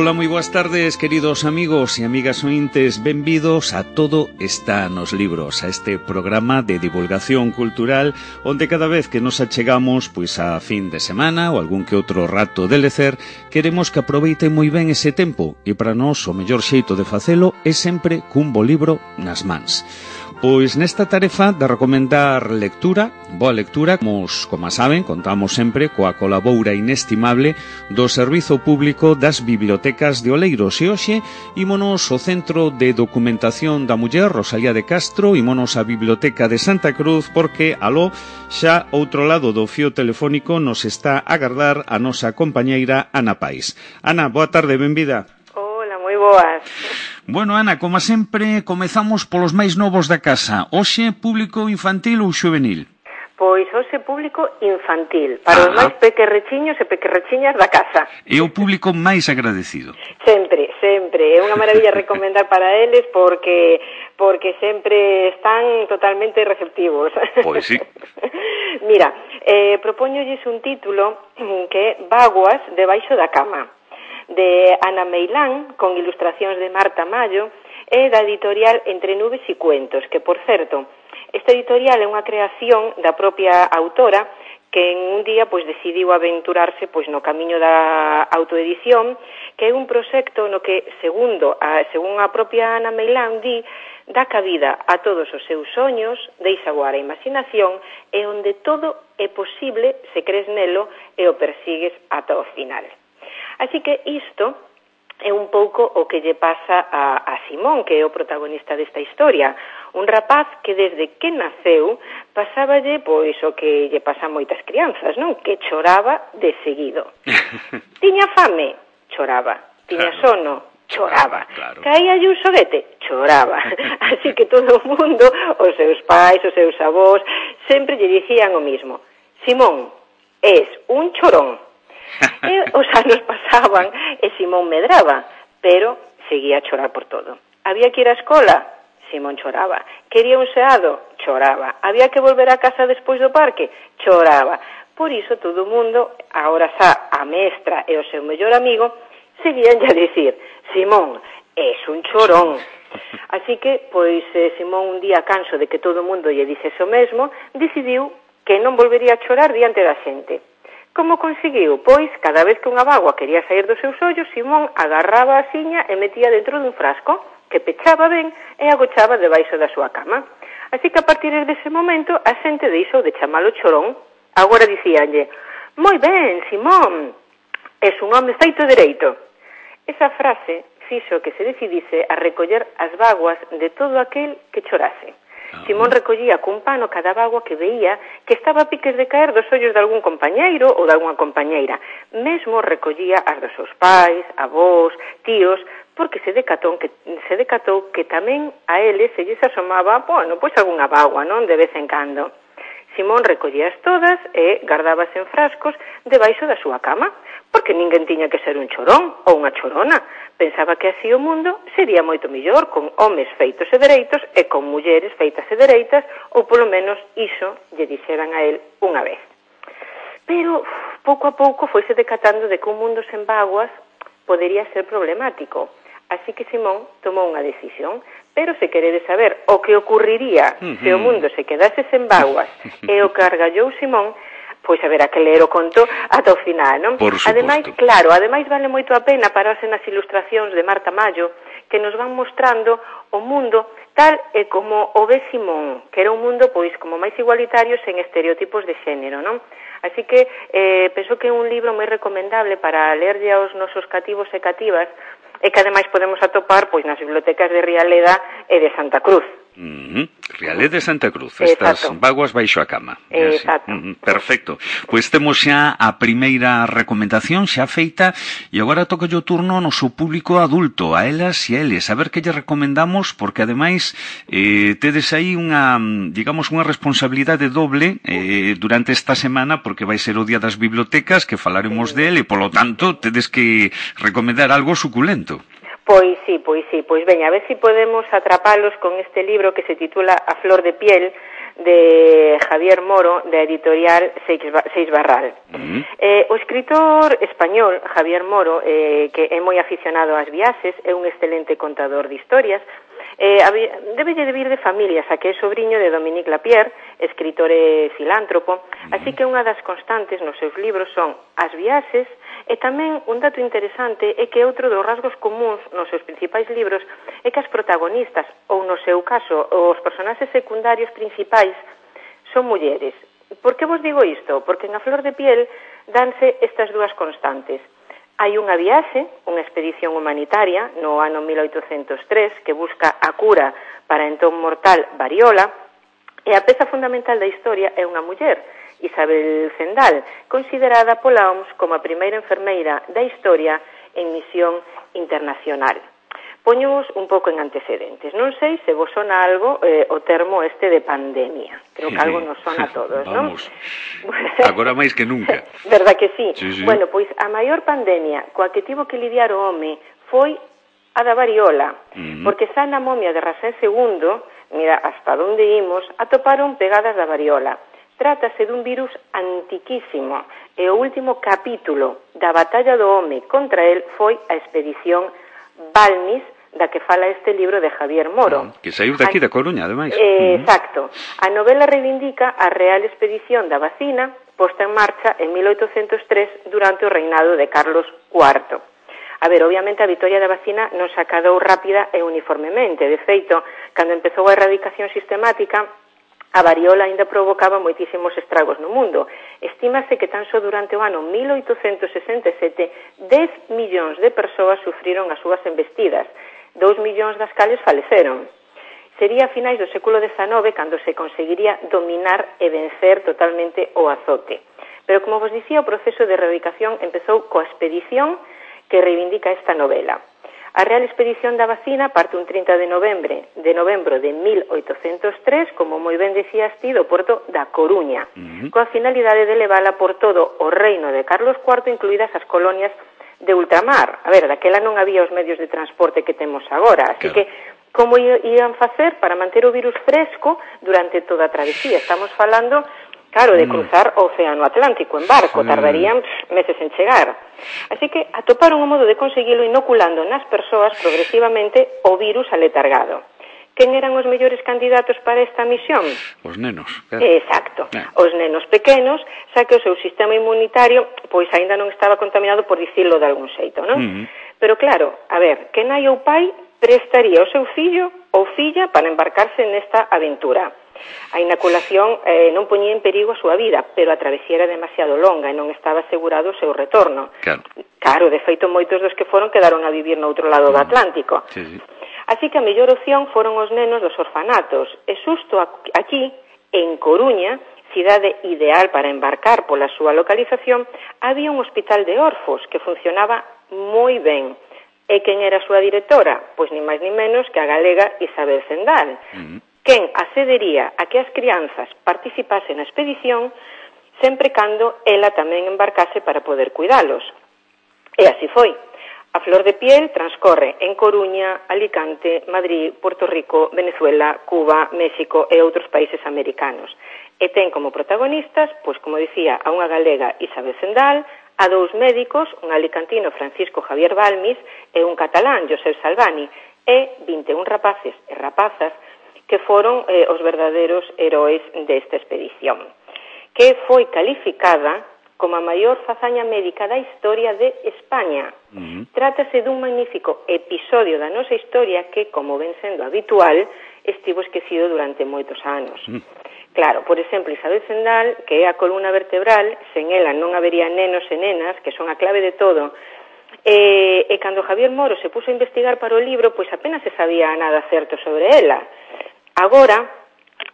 Ola, moi boas tardes, queridos amigos e amigas ointes Benvidos a Todo está nos libros A este programa de divulgación cultural Onde cada vez que nos achegamos Pois a fin de semana ou algún que outro rato de lecer Queremos que aproveite moi ben ese tempo E para nós o mellor xeito de facelo É sempre cun bo libro nas mans Pois nesta tarefa de recomendar lectura, boa lectura, como, como saben, contamos sempre coa colaboura inestimable do Servizo Público das Bibliotecas de Oleiros e hoxe ímonos ao Centro de Documentación da Muller Rosalía de Castro, ímonos á Biblioteca de Santa Cruz porque aló xa outro lado do fío telefónico nos está a agardar a nosa compañeira Ana Pais. Ana, boa tarde, benvida. Hola, moi boas. Bueno, Ana, como sempre, comezamos polos máis novos da casa. Oxe, público infantil ou juvenil? Pois hoxe público infantil, para Ajá. os máis pequerrechiños e pequerrechiñas da casa. E o público máis agradecido. Sempre, sempre. É unha maravilla recomendar para eles porque porque sempre están totalmente receptivos. Pois sí. Mira, eh, propoñolles un título que é Vaguas debaixo da cama de Ana Meilán, con ilustracións de Marta Mayo, e da editorial Entre Nubes e Cuentos, que, por certo, esta editorial é unha creación da propia autora que en un día pois decidiu aventurarse pois no camiño da autoedición, que é un proxecto no que, segundo, a, según a propia Ana Meilán di, dá cabida a todos os seus soños, deixa voar a imaginación e onde todo é posible se crees nelo e o persigues ata o final. Así que isto é un pouco o que lle pasa a, a Simón, que é o protagonista desta historia. Un rapaz que desde que naceu pasáballe pois o que lle pasa a moitas crianzas, non? Que choraba de seguido. Tiña fame, choraba. Tiña sono, choraba. Claro. Caía un xoguete, choraba. Así que todo o mundo, os seus pais, os seus avós, sempre lle dicían o mismo. Simón, es un chorón. E os anos pasaban e Simón medraba, pero seguía a chorar por todo. Había que ir á escola, Simón choraba. Quería un seado, choraba. Había que volver a casa despois do parque, choraba. Por iso todo o mundo, agora xa a mestra e o seu mellor amigo, seguían a dicir, Simón, és un chorón. Así que, pois, eh, Simón un día canso de que todo o mundo lle dicese o mesmo, decidiu que non volvería a chorar diante da xente. Como conseguiu? Pois, cada vez que unha bagua quería sair dos seus ollos, Simón agarraba a siña e metía dentro dun frasco, que pechaba ben e agochaba debaixo da súa cama. Así que a partir dese momento a xente deixou de chamalo chorón. Agora dicíanlle, moi ben, Simón, es un home feito dereito. Esa frase fixo que se decidise a recoller as baguas de todo aquel que chorase. Ah. Simón recollía cun pano cada bagua que veía que estaba a piques de caer dos ollos de algún compañeiro ou de algunha compañeira. Mesmo recollía as dos seus pais, avós, tíos, porque se decatou que, se decatou que tamén a ele se lles asomaba, bueno, pois algunha bagua, non, de vez en cando. Simón recollías todas e gardábase en frascos debaixo da súa cama porque ninguén tiña que ser un chorón ou unha chorona. Pensaba que así o mundo sería moito mellor, con homes feitos e dereitos e con mulleres feitas e dereitas, ou polo menos iso lle dixeran a él unha vez. Pero pouco a pouco foise decatando de que un mundo sen vaguas podería ser problemático. Así que Simón tomou unha decisión, pero se queredes saber o que ocurriría se o mundo se quedase sen vaguas e o que argallou Simón pois a ver, que ler o conto ata o final, non? Por suposto. ademais, claro, ademais vale moito a pena pararse nas ilustracións de Marta Mayo que nos van mostrando o mundo tal e como o ve Simón, que era un mundo pois como máis igualitario sen estereotipos de xénero, non? Así que eh, penso que é un libro moi recomendable para lerlle aos nosos cativos e cativas e que ademais podemos atopar pois nas bibliotecas de Rialeda e de Santa Cruz. Mm -huh. Realé de Santa Cruz, estas Exacto. vaguas baixo a cama. Exacto. Perfecto. Pois temos xa a primeira recomendación xa feita e agora toca o turno ao noso público adulto, a elas e a eles, a ver que lle recomendamos porque ademais eh, tedes aí unha, digamos, unha responsabilidade doble eh, durante esta semana porque vai ser o Día das Bibliotecas que falaremos sí. del e polo tanto tedes que recomendar algo suculento. Pois sí, pois sí, pois veña, a ver si podemos atrapalos con este libro que se titula A flor de piel de Javier Moro, da editorial Seix Barral. Uh -huh. eh, o escritor español Javier Moro, eh, que é moi aficionado ás viaxes, é un excelente contador de historias, Eh, debe de vir de familia, xa que é sobrinho de Dominique Lapierre, escritor e filántropo, así que unha das constantes nos seus libros son as viaxes e tamén un dato interesante é que outro dos rasgos comuns nos seus principais libros é que as protagonistas, ou no seu caso, os personaxes secundarios principais son mulleres. Por que vos digo isto? Porque na flor de piel danse estas dúas constantes. Hai unha viaxe, unha expedición humanitaria, no ano 1803, que busca a cura para a entón mortal variola, e a peza fundamental da historia é unha muller, Isabel Zendal, considerada pola OMS como a primeira enfermeira da historia en misión internacional. Poños un pouco en antecedentes. Non sei se vos sona algo eh, o termo este de pandemia. Creo que algo nos sona a todos, non? Agora máis que nunca. Verdad que sí. sí, sí. Bueno, pois a maior pandemia coa que tivo que lidiar o home foi a da variola, uh -huh. porque xa na momia de Rasén II, mira, hasta onde imos, atoparon pegadas da variola. Trátase dun virus antiquísimo, e o último capítulo da batalla do home contra el foi a expedición Balmis, da que fala este libro de Javier Moro. Ah, que saiu daqui a, da Coruña, ademais. Eh, mm. Exacto. A novela reivindica a real expedición da vacina posta en marcha en 1803 durante o reinado de Carlos IV. A ver, obviamente a vitoria da vacina non se acadou rápida e uniformemente. De feito, cando empezou a erradicación sistemática, A variola aínda provocaba moitísimos estragos no mundo. Estímase que tan só durante o ano 1867 10 millóns de persoas sufriron as súas embestidas, 2 millóns das cales faleceron. Sería a finais do século XIX cando se conseguiría dominar e vencer totalmente o azote. Pero, como vos dicía, o proceso de erradicación empezou coa expedición que reivindica esta novela. A Real Expedición da Vacina parte un 30 de novembro de novembro de 1803, como moi ben decías ti, do porto da Coruña, uh -huh. coa finalidade de levala por todo o reino de Carlos IV, incluídas as colonias de ultramar. A ver, daquela non había os medios de transporte que temos agora, así claro. que como iban facer para manter o virus fresco durante toda a travesía. Estamos falando Claro, de mm. cruzar o Océano Atlántico en barco, tardarían meses en chegar. Así que atoparon o modo de conseguilo inoculando nas persoas progresivamente o virus aletargado quen eran os mellores candidatos para esta misión? Os nenos. Claro. Exacto. Eh. Os nenos pequenos, xa que o seu sistema inmunitario pois aínda non estaba contaminado por dicirlo de algún xeito, non? Uh -huh. Pero claro, a ver, que nai ou pai prestaría o seu fillo ou filla para embarcarse nesta aventura. A inaculación eh, non poñía en perigo a súa vida, pero a travesía era demasiado longa e non estaba asegurado o seu retorno. Claro, claro de feito, moitos dos que foron quedaron a vivir no outro lado uh -huh. do Atlántico. Sí, sí. Así que a mellor opción foron os nenos dos orfanatos, e xusto aquí, en Coruña, cidade ideal para embarcar pola súa localización, había un hospital de orfos que funcionaba moi ben. E quen era a súa directora? Pois ni máis ni menos que a galega Isabel Zendal, uh quen accedería a que as crianzas participasen na expedición sempre cando ela tamén embarcase para poder cuidalos. E así foi. A flor de piel transcorre en Coruña, Alicante, Madrid, Puerto Rico, Venezuela, Cuba, México e outros países americanos. E ten como protagonistas, pois como dicía, a unha galega Isabel Sendal, a dous médicos, un alicantino Francisco Javier Balmis e un catalán Josep Salvani, e 21 rapaces e rapazas que foron eh, os verdadeiros heróis desta expedición, que foi calificada como a maior fazaña médica da historia de España. Uh -huh. Trátase dun magnífico episodio da nosa historia que, como ven sendo habitual, estivo esquecido durante moitos anos. Uh -huh. Claro, por exemplo, Isabel Zendal, que é a columna vertebral, sen ela non habería nenos e nenas, que son a clave de todo, E, e cando Javier Moro se puso a investigar para o libro, pois apenas se sabía nada certo sobre ela. Agora,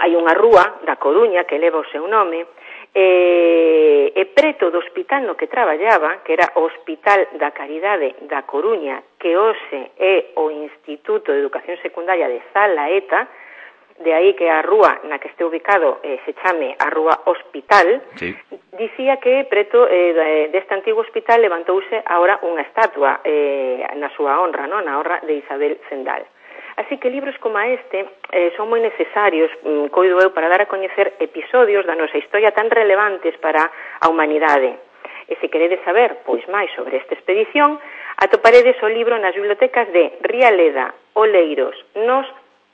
hai unha rúa da Coruña que leva o seu nome, e, e preto do hospital no que traballaba, que era o Hospital da Caridade da Coruña, que hoxe é o Instituto de Educación Secundaria de Zalaeta, de aí que a rúa na que este ubicado eh, se chame a rúa Hospital, sí. dicía que preto eh, deste antigo hospital levantouse agora unha estatua eh, na súa honra, no? na honra de Isabel Zendal. Así que libros como este eh, son moi necesarios, mm, coido eu, para dar a coñecer episodios da nosa historia tan relevantes para a humanidade. E se queredes saber pois máis sobre esta expedición, atoparedes o libro nas bibliotecas de Rialeda, Oleiros, Nos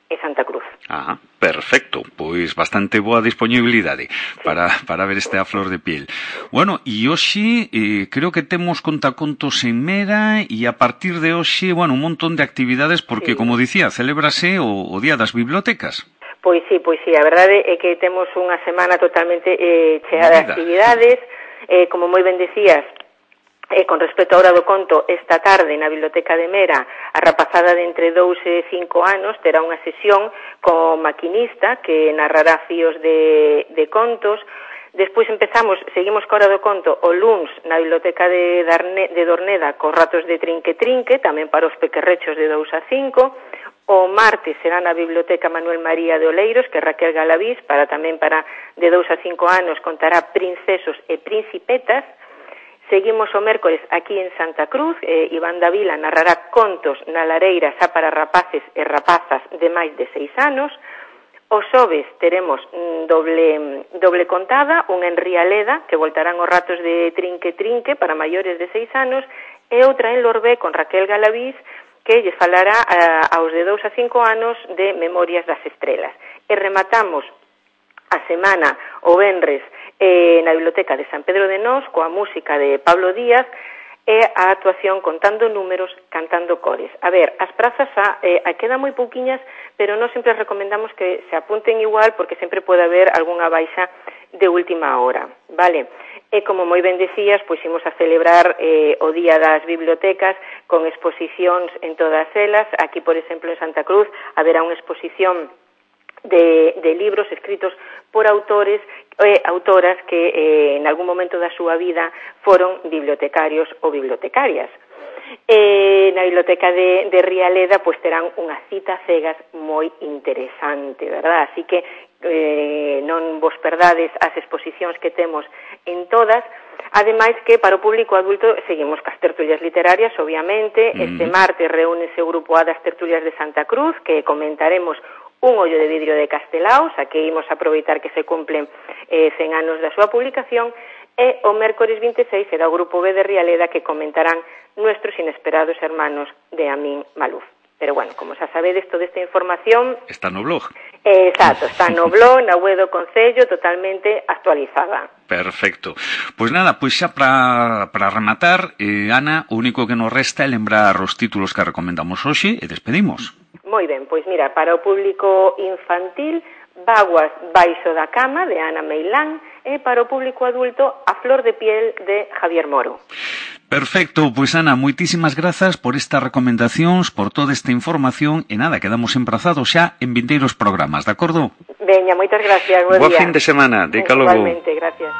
e Santa Cruz. Ah, perfecto, pois bastante boa disponibilidade sí. para, para ver este a flor de piel. Bueno, e hoxe eh, creo que temos contacontos en Mera e a partir de hoxe, bueno, un montón de actividades porque, sí. como dicía, celebrase o, o Día das Bibliotecas. Pois sí, pois sí, a verdade é que temos unha semana totalmente eh, chea de actividades, eh, como moi ben decías, E con respecto á hora do conto, esta tarde na Biblioteca de Mera, a rapazada de entre 2 e 5 anos terá unha sesión co maquinista que narrará fíos de, de contos. Despois empezamos, seguimos co hora do conto o LUNS na Biblioteca de, Darne, de Dorneda cos ratos de trinque-trinque, tamén para os pequerrechos de 2 a 5, O martes será na Biblioteca Manuel María de Oleiros, que Raquel Galavís, para tamén para de 2 a 5 anos, contará princesos e principetas, Seguimos o mércores aquí en Santa Cruz, eh, Iván Davila narrará contos na lareira xa para rapaces e rapazas de máis de seis anos. Os xoves teremos mm, doble, doble contada, unha en Rialeda, que voltarán os ratos de Trinque Trinque para maiores de seis anos, e outra en Lorbé con Raquel Galavís, que lle falará a, aos de 2 a 5 anos de Memorias das Estrelas. E rematamos a semana o Benres eh, na Biblioteca de San Pedro de Nós coa música de Pablo Díaz é a actuación contando números, cantando cores. A ver, as prazas a, eh, a quedan moi pouquiñas, pero non sempre recomendamos que se apunten igual porque sempre pode haber algunha baixa de última hora, vale? E como moi ben decías, pois imos a celebrar eh, o Día das Bibliotecas con exposicións en todas elas. Aquí, por exemplo, en Santa Cruz haberá unha exposición de, de libros escritos por autores eh, autoras que eh, en algún momento da súa vida foron bibliotecarios ou bibliotecarias. Eh, na biblioteca de, de Rialeda pois terán unha cita cegas moi interesante, verdad? Así que eh, non vos perdades as exposicións que temos en todas, Ademais que para o público adulto seguimos cas tertulias literarias, obviamente, mm. este martes reúnese o grupo A das tertulias de Santa Cruz, que comentaremos un ollo de vidrio de Castelao, xa que imos aproveitar que se cumplen eh, 100 anos da súa publicación, e o mércores 26 será o grupo B de Rialeda que comentarán nuestros inesperados hermanos de Amin Maluf. Pero bueno, como xa sabedes, toda esta información... Está no blog. Eh, exacto, está no blog, na web do Concello, totalmente actualizada. Perfecto. Pois nada, pois xa para rematar, eh, Ana, o único que nos resta é lembrar os títulos que recomendamos hoxe e despedimos. Moi ben, pois mira, para o público infantil, Baguas baixo da cama, de Ana Meilán, e para o público adulto, A flor de piel, de Javier Moro. Perfecto, pois Ana, moitísimas grazas por estas recomendacións, por toda esta información e nada, quedamos emprazados xa en vindeiros programas, de acordo? Veña, moitas gracias, bo Boa día. fin de semana, de Igualmente, gracias.